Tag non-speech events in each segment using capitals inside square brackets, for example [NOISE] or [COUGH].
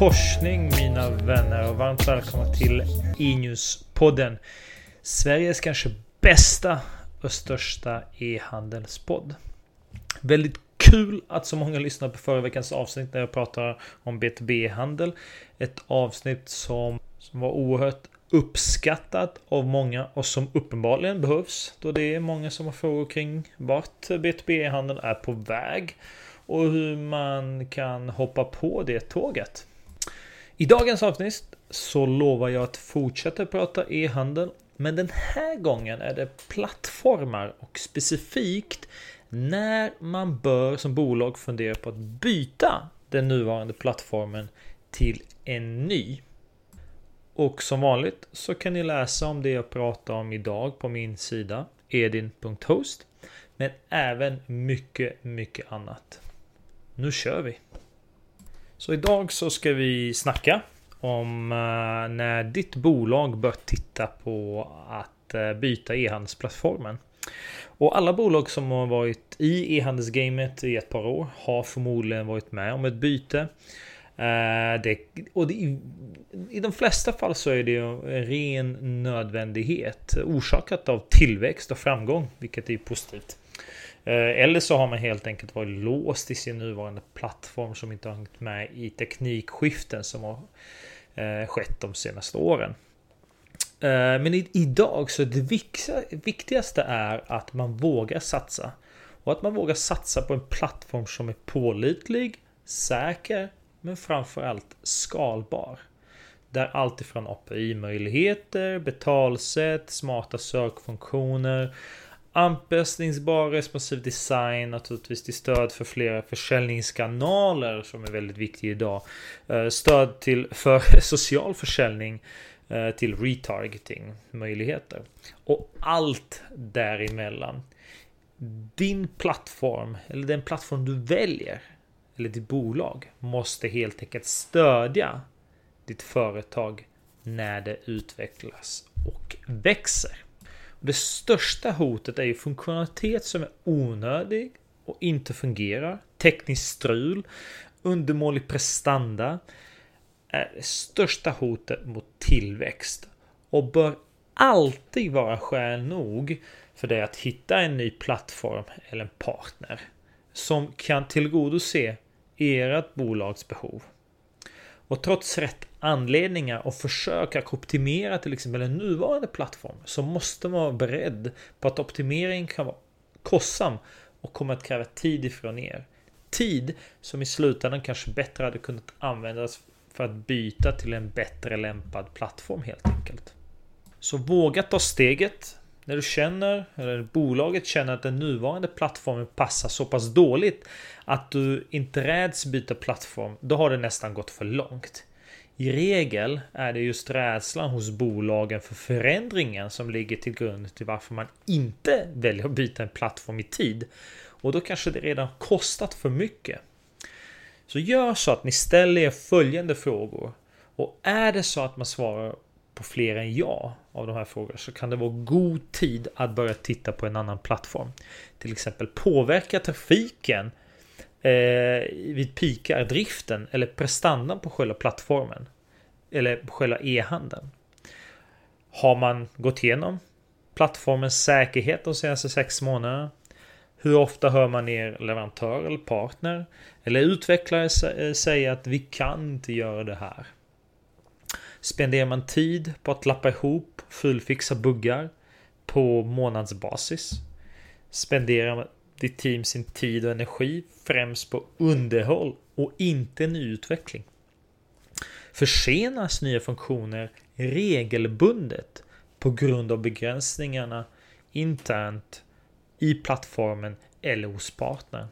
korsning mina vänner och varmt välkomna till Inus-podden. Sveriges kanske bästa och största e-handelspodd. Väldigt kul att så många lyssnar på förra veckans avsnitt när jag pratar om B2B-handel. Ett avsnitt som, som var oerhört uppskattat av många och som uppenbarligen behövs då det är många som har frågor kring vart B2B-handeln är på väg och hur man kan hoppa på det tåget. I dagens avsnitt så lovar jag att fortsätta prata e-handel men den här gången är det plattformar och specifikt när man bör som bolag fundera på att byta den nuvarande plattformen till en ny. Och som vanligt så kan ni läsa om det jag pratar om idag på min sida edin.host. Men även mycket, mycket annat. Nu kör vi! Så idag så ska vi snacka om eh, när ditt bolag bör titta på att eh, byta e-handelsplattformen. Och alla bolag som har varit i e-handelsgamet i ett par år har förmodligen varit med om ett byte. Eh, det, och det, i, i de flesta fall så är det en ren nödvändighet orsakat av tillväxt och framgång, vilket är positivt. Eh, eller så har man helt enkelt varit låst i sin nuvarande plattform som inte har hängt med i teknikskiften som har eh, skett de senaste åren. Eh, men idag så det viktigaste är att man vågar satsa. Och att man vågar satsa på en plattform som är pålitlig, säker, men framförallt skalbar. Där allt ifrån API-möjligheter, betalsätt, smarta sökfunktioner Anpassningsbar responsiv design naturligtvis till stöd för flera försäljningskanaler som är väldigt viktigt idag. Eh, stöd till för [LAUGHS] social försäljning eh, till retargeting möjligheter. Och allt däremellan. Din plattform eller den plattform du väljer eller ditt bolag måste helt enkelt stödja ditt företag när det utvecklas och växer. Det största hotet är ju funktionalitet som är onödig och inte fungerar. Tekniskt strul, undermålig prestanda är det största hotet mot tillväxt och bör alltid vara skäl nog för dig att hitta en ny plattform eller en partner som kan tillgodose ert bolags behov. Och trots rätt anledningar och försök att optimera till exempel en nuvarande plattform så måste man vara beredd på att optimering kan vara kostsam och kommer att kräva tid ifrån er. Tid som i slutändan kanske bättre hade kunnat användas för att byta till en bättre lämpad plattform helt enkelt. Så våga ta steget när du känner, eller bolaget känner att den nuvarande plattformen passar så pass dåligt att du inte räds byta plattform, då har det nästan gått för långt. I regel är det just rädslan hos bolagen för förändringen som ligger till grund till varför man inte väljer att byta en plattform i tid. Och då kanske det redan kostat för mycket. Så gör så att ni ställer er följande frågor. Och är det så att man svarar på fler än ja av de här frågorna så kan det vara god tid att börja titta på en annan plattform. Till exempel påverka trafiken eh, vid pikar driften eller prestandan på själva plattformen. Eller på själva e-handeln. Har man gått igenom plattformens säkerhet de senaste sex månaderna? Hur ofta hör man er leverantör eller partner eller utvecklare eh, säga att vi kan inte göra det här? Spenderar man tid på att lappa ihop, fullfixa buggar på månadsbasis? Spenderar ditt team sin tid och energi främst på underhåll och inte nyutveckling? Försenas nya funktioner regelbundet på grund av begränsningarna internt i plattformen eller hos partnern?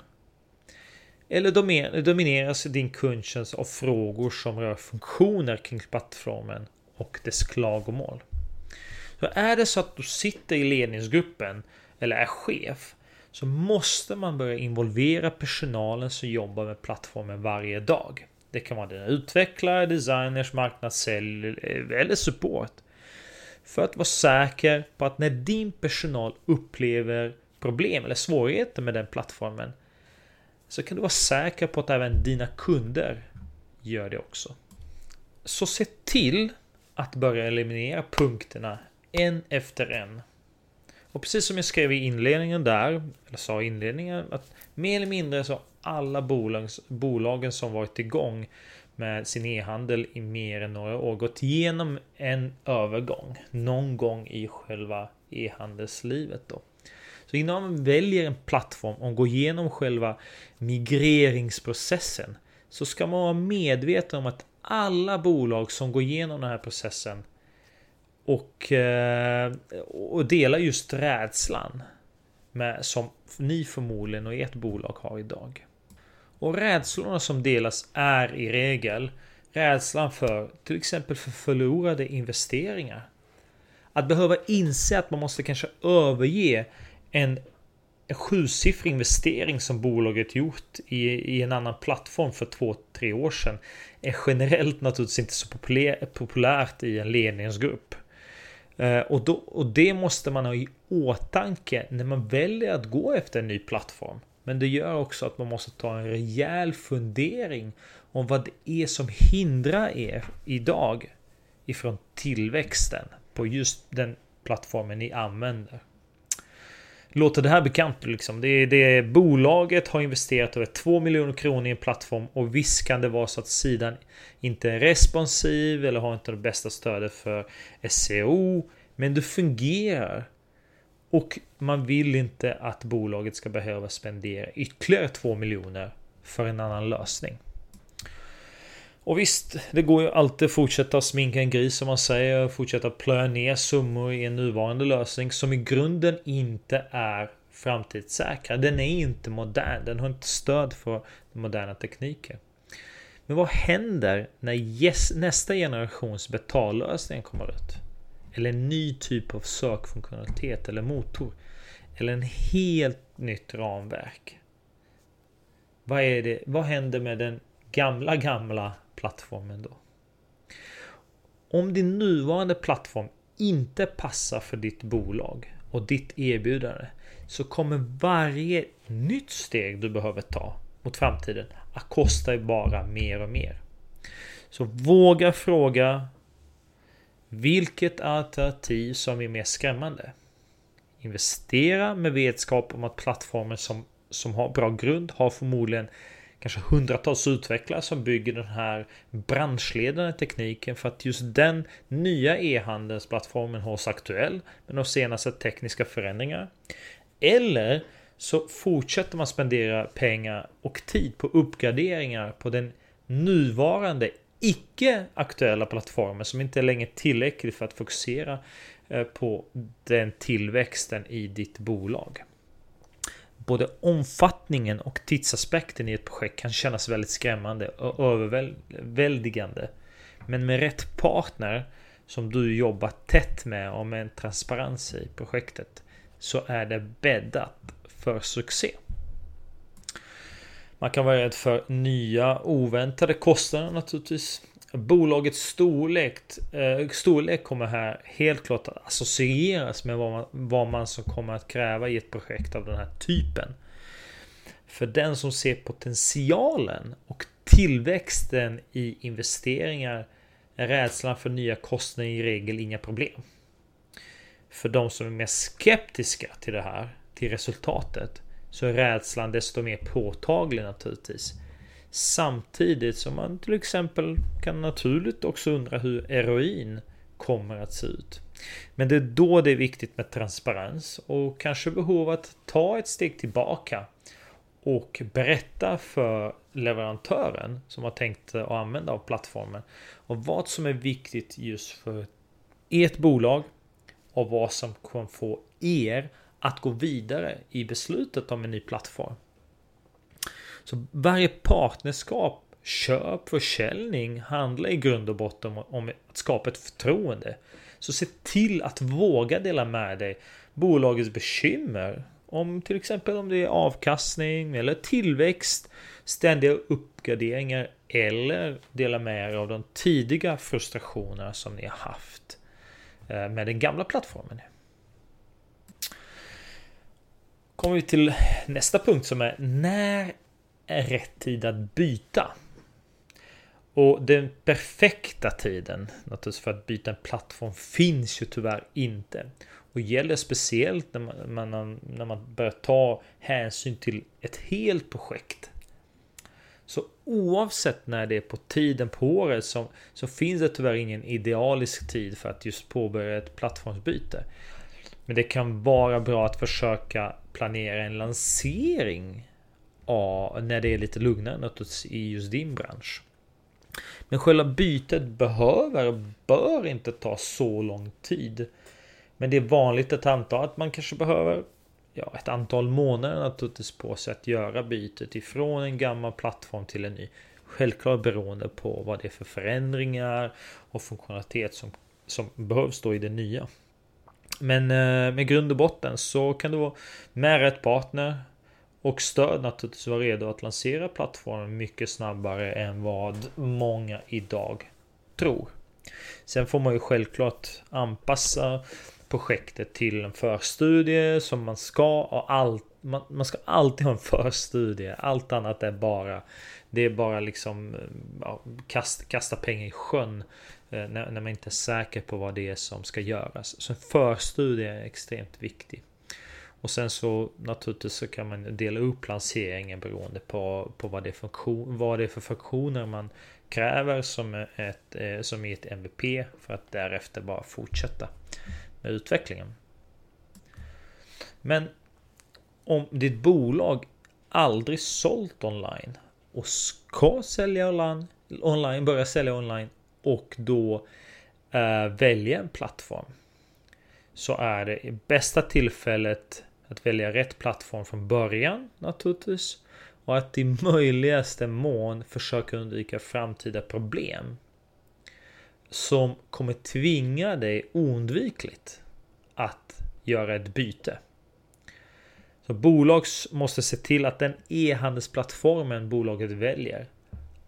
Eller domineras din kundtjänst av frågor som rör funktioner kring plattformen och dess klagomål? Så är det så att du sitter i ledningsgruppen eller är chef så måste man börja involvera personalen som jobbar med plattformen varje dag. Det kan vara dina utvecklare, designers, marknadssälj eller support. För att vara säker på att när din personal upplever problem eller svårigheter med den plattformen så kan du vara säker på att även dina kunder gör det också. Så se till att börja eliminera punkterna en efter en. Och precis som jag skrev i inledningen där, eller sa i inledningen, att mer eller mindre så alla bolags, bolagen som varit igång med sin e-handel i mer än några år gått igenom en övergång någon gång i själva e-handelslivet då. Så innan man väljer en plattform och går igenom själva migreringsprocessen så ska man vara medveten om att alla bolag som går igenom den här processen och, eh, och delar just rädslan med, som ni förmodligen och ert bolag har idag. Och rädslorna som delas är i regel rädslan för till exempel för förlorade investeringar. Att behöva inse att man måste kanske överge en sjusiffrig investering som bolaget gjort i, i en annan plattform för två, tre år sedan är generellt naturligtvis inte så populär, populärt i en ledningsgrupp. Eh, och, då, och det måste man ha i åtanke när man väljer att gå efter en ny plattform. Men det gör också att man måste ta en rejäl fundering om vad det är som hindrar er idag ifrån tillväxten på just den plattformen ni använder. Låter det här bekant? Liksom? Det, är det, bolaget har investerat över 2 miljoner kronor i en plattform och visst kan det vara så att sidan inte är responsiv eller har inte det bästa stödet för SEO. Men det fungerar. Och man vill inte att bolaget ska behöva spendera ytterligare 2 miljoner för en annan lösning. Och visst, det går ju alltid att fortsätta sminka en gris som man säger. Fortsätta plöja ner summor i en nuvarande lösning som i grunden inte är framtidssäkra. Den är inte modern. Den har inte stöd för den moderna tekniken. Men vad händer när yes, nästa generations betallösning kommer ut? Eller en ny typ av sökfunktionalitet eller motor? Eller en helt nytt ramverk? Vad, är det, vad händer med den gamla, gamla plattformen då. Om din nuvarande plattform inte passar för ditt bolag och ditt erbjudande så kommer varje nytt steg du behöver ta mot framtiden att kosta dig bara mer och mer. Så våga fråga vilket alternativ som är mer skrämmande. Investera med vetskap om att plattformen som, som har bra grund har förmodligen kanske hundratals utvecklare som bygger den här branschledande tekniken för att just den nya e-handelsplattformen hålls aktuell med de senaste tekniska förändringar. Eller så fortsätter man spendera pengar och tid på uppgraderingar på den nuvarande icke aktuella plattformen som inte är längre tillräcklig för att fokusera eh, på den tillväxten i ditt bolag både omfattningen och tidsaspekten i ett projekt kan kännas väldigt skrämmande och överväldigande. Men med rätt partner som du jobbar tätt med och med en transparens i projektet så är det bäddat för succé. Man kan vara rädd för nya oväntade kostnader naturligtvis. Bolagets storlek, eh, storlek kommer här helt klart att associeras med vad man, vad man som kommer att kräva i ett projekt av den här typen. För den som ser potentialen och tillväxten i investeringar är rädslan för nya kostnader i regel inga problem. För de som är mer skeptiska till det här, till resultatet, så är rädslan desto mer påtaglig naturligtvis. Samtidigt som man till exempel kan naturligt också undra hur heroin kommer att se ut. Men det är då det är viktigt med transparens och kanske behov att ta ett steg tillbaka och berätta för leverantören som har tänkt att använda av plattformen och vad som är viktigt just för ert bolag och vad som kan få er att gå vidare i beslutet om en ny plattform. Så varje partnerskap, köp, försäljning handlar i grund och botten om att skapa ett förtroende. Så se till att våga dela med dig bolagets bekymmer. Om till exempel om det är avkastning eller tillväxt, ständiga uppgraderingar eller dela med er av de tidiga frustrationer som ni har haft eh, med den gamla plattformen. Kommer vi till nästa punkt som är när är rätt tid att byta? Och den perfekta tiden naturligtvis för att byta en plattform finns ju tyvärr inte. Och gäller speciellt när man, man, när man börjar ta hänsyn till ett helt projekt. Så oavsett när det är på tiden på året så, så finns det tyvärr ingen idealisk tid för att just påbörja ett plattformsbyte. Men det kan vara bra att försöka planera en lansering av, när det är lite lugnare i just din bransch. Men själva bytet behöver, bör inte ta så lång tid. Men det är vanligt att anta att man kanske behöver ja, ett antal månader naturligtvis på sig att göra bytet ifrån en gammal plattform till en ny. Självklart beroende på vad det är för förändringar och funktionalitet som, som behövs då i det nya. Men eh, med grund och botten så kan du vara med rätt partner och stöd naturligtvis vara redo att lansera plattformen mycket snabbare än vad många idag tror. Sen får man ju självklart anpassa projektet till en förstudie som man ska och allt man, man ska alltid ha en förstudie. Allt annat är bara Det är bara liksom ja, kast, kasta pengar i sjön eh, när, när, man inte är säker på vad det är som ska göras. Så en förstudie är extremt viktig. Och sen så naturligtvis så kan man dela upp lanseringen beroende på, på vad, det är funktion, vad det är för funktioner man kräver som, ett, eh, som i ett MVP för att därefter bara fortsätta med utvecklingen. Men om ditt bolag aldrig sålt online och ska sälja online, online börja sälja online och då eh, välja en plattform så är det bästa tillfället att välja rätt plattform från början naturligtvis och att i möjligaste mån försöka undvika framtida problem som kommer tvinga dig oundvikligt att göra ett byte. Så bolag måste se till att den e-handelsplattformen bolaget väljer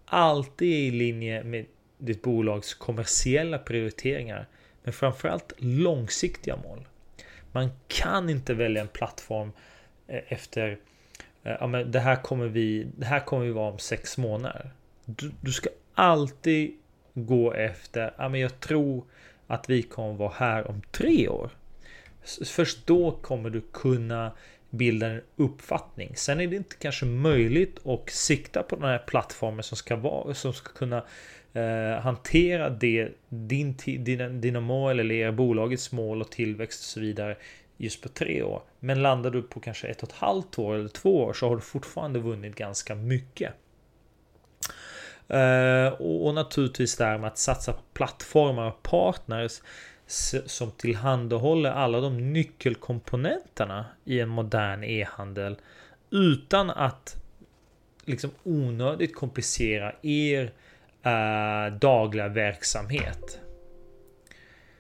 alltid är i linje med ditt bolags kommersiella prioriteringar men framförallt långsiktiga mål. Man kan inte välja en plattform eh, efter eh, ja, men det här kommer vi. Det här kommer vi vara om sex månader. Du, du ska alltid gå efter. Ja, men jag tror att vi kommer vara här om tre år. Först då kommer du kunna bilda en uppfattning. Sen är det inte kanske möjligt att sikta på den här plattformen som ska vara som ska kunna eh, hantera det, din, dina, dina mål eller era bolagets mål och tillväxt och så vidare just på tre år. Men landar du på kanske ett och ett halvt år eller två år så har du fortfarande vunnit ganska mycket. Eh, och, och, naturligtvis där med att satsa på plattformar och partners som tillhandahåller alla de nyckelkomponenterna i en modern e-handel utan att liksom onödigt komplicera er Eh, dagliga verksamhet.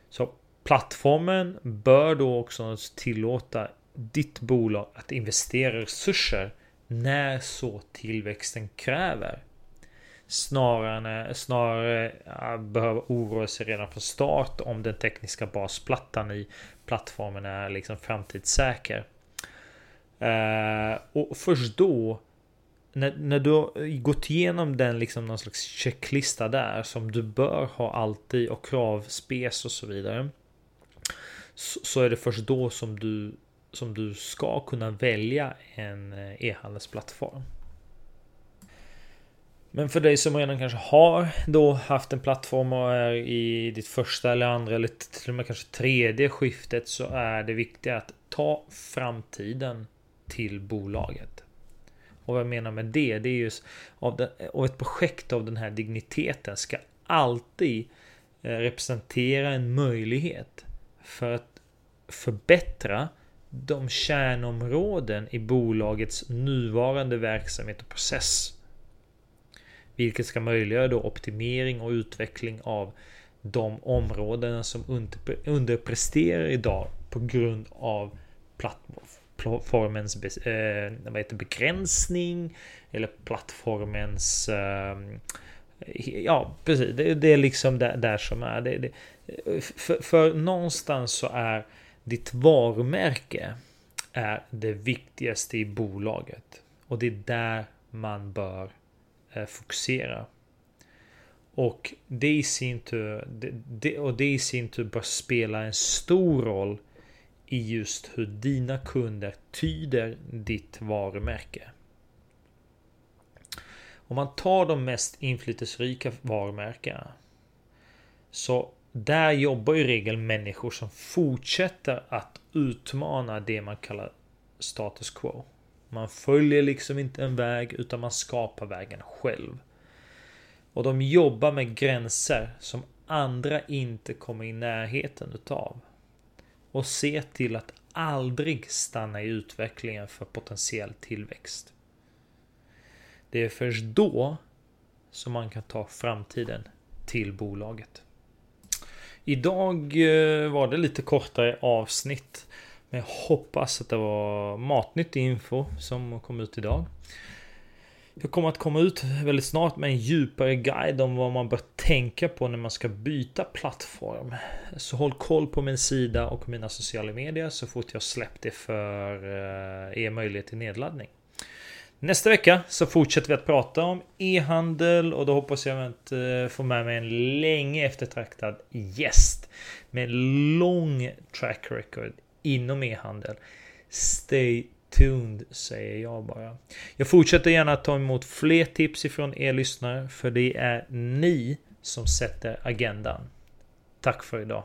Så plattformen bör då också tillåta ditt bolag att investera resurser när så tillväxten kräver. Snarare, snarare eh, behöver oroa sig redan från start om den tekniska basplattan i plattformen är liksom framtidssäker. Eh, och först då när, när du har eh, gått igenom den liksom någon slags checklista där som du bör ha alltid och kravspec och så vidare. Så, så är det först då som du som du ska kunna välja en eh, e-handelsplattform. Men för dig som redan kanske har då haft en plattform och är i ditt första eller andra eller till och med kanske tredje skiftet så är det viktiga att ta framtiden till bolaget. Och vad jag menar med det, det är just av, den, och ett projekt av den här digniteten ska alltid eh, representera en möjlighet för att förbättra de kärnområden i bolagets nuvarande verksamhet och process. Vilket ska möjliggöra då optimering och utveckling av de områden som underpresterar idag på grund av plattformens eh, vad heter, begränsning eller plattformens eh, Ja, precis. Det, det, är liksom där, där som är. Det, det, eh, för, för någonstans så är ditt varumärke är det viktigaste i bolaget. Och det är där man bör Eh, fokusera. Och det i sin tur, det, det, och det i sin tur bör spela en stor roll i just hur dina kunder tyder ditt varumärke. Om man tar de mest inflytelserika varumärkena. Så där jobbar i regel människor som fortsätter att utmana det man kallar status quo. Man följer liksom inte en väg utan man skapar vägen själv. Och de jobbar med gränser som andra inte kommer i närheten utav. Och se till att aldrig stanna i utvecklingen för potentiell tillväxt. Det är först då som man kan ta framtiden till bolaget. Idag eh, var det lite kortare avsnitt. Men jag hoppas att det var matnyttig info som kom ut idag. Jag kommer att komma ut väldigt snart med en djupare guide om vad man bör tänka på när man ska byta plattform. Så håll koll på min sida och mina sociala medier så fort jag släppt det för eh, er möjlighet till nedladdning. Nästa vecka så fortsätter vi att prata om e-handel och då hoppas jag att eh, få med mig en länge eftertraktad gäst. Med lång track record inom e-handel. Stay tuned säger jag bara. Jag fortsätter gärna att ta emot fler tips ifrån er lyssnare för det är ni som sätter agendan. Tack för idag.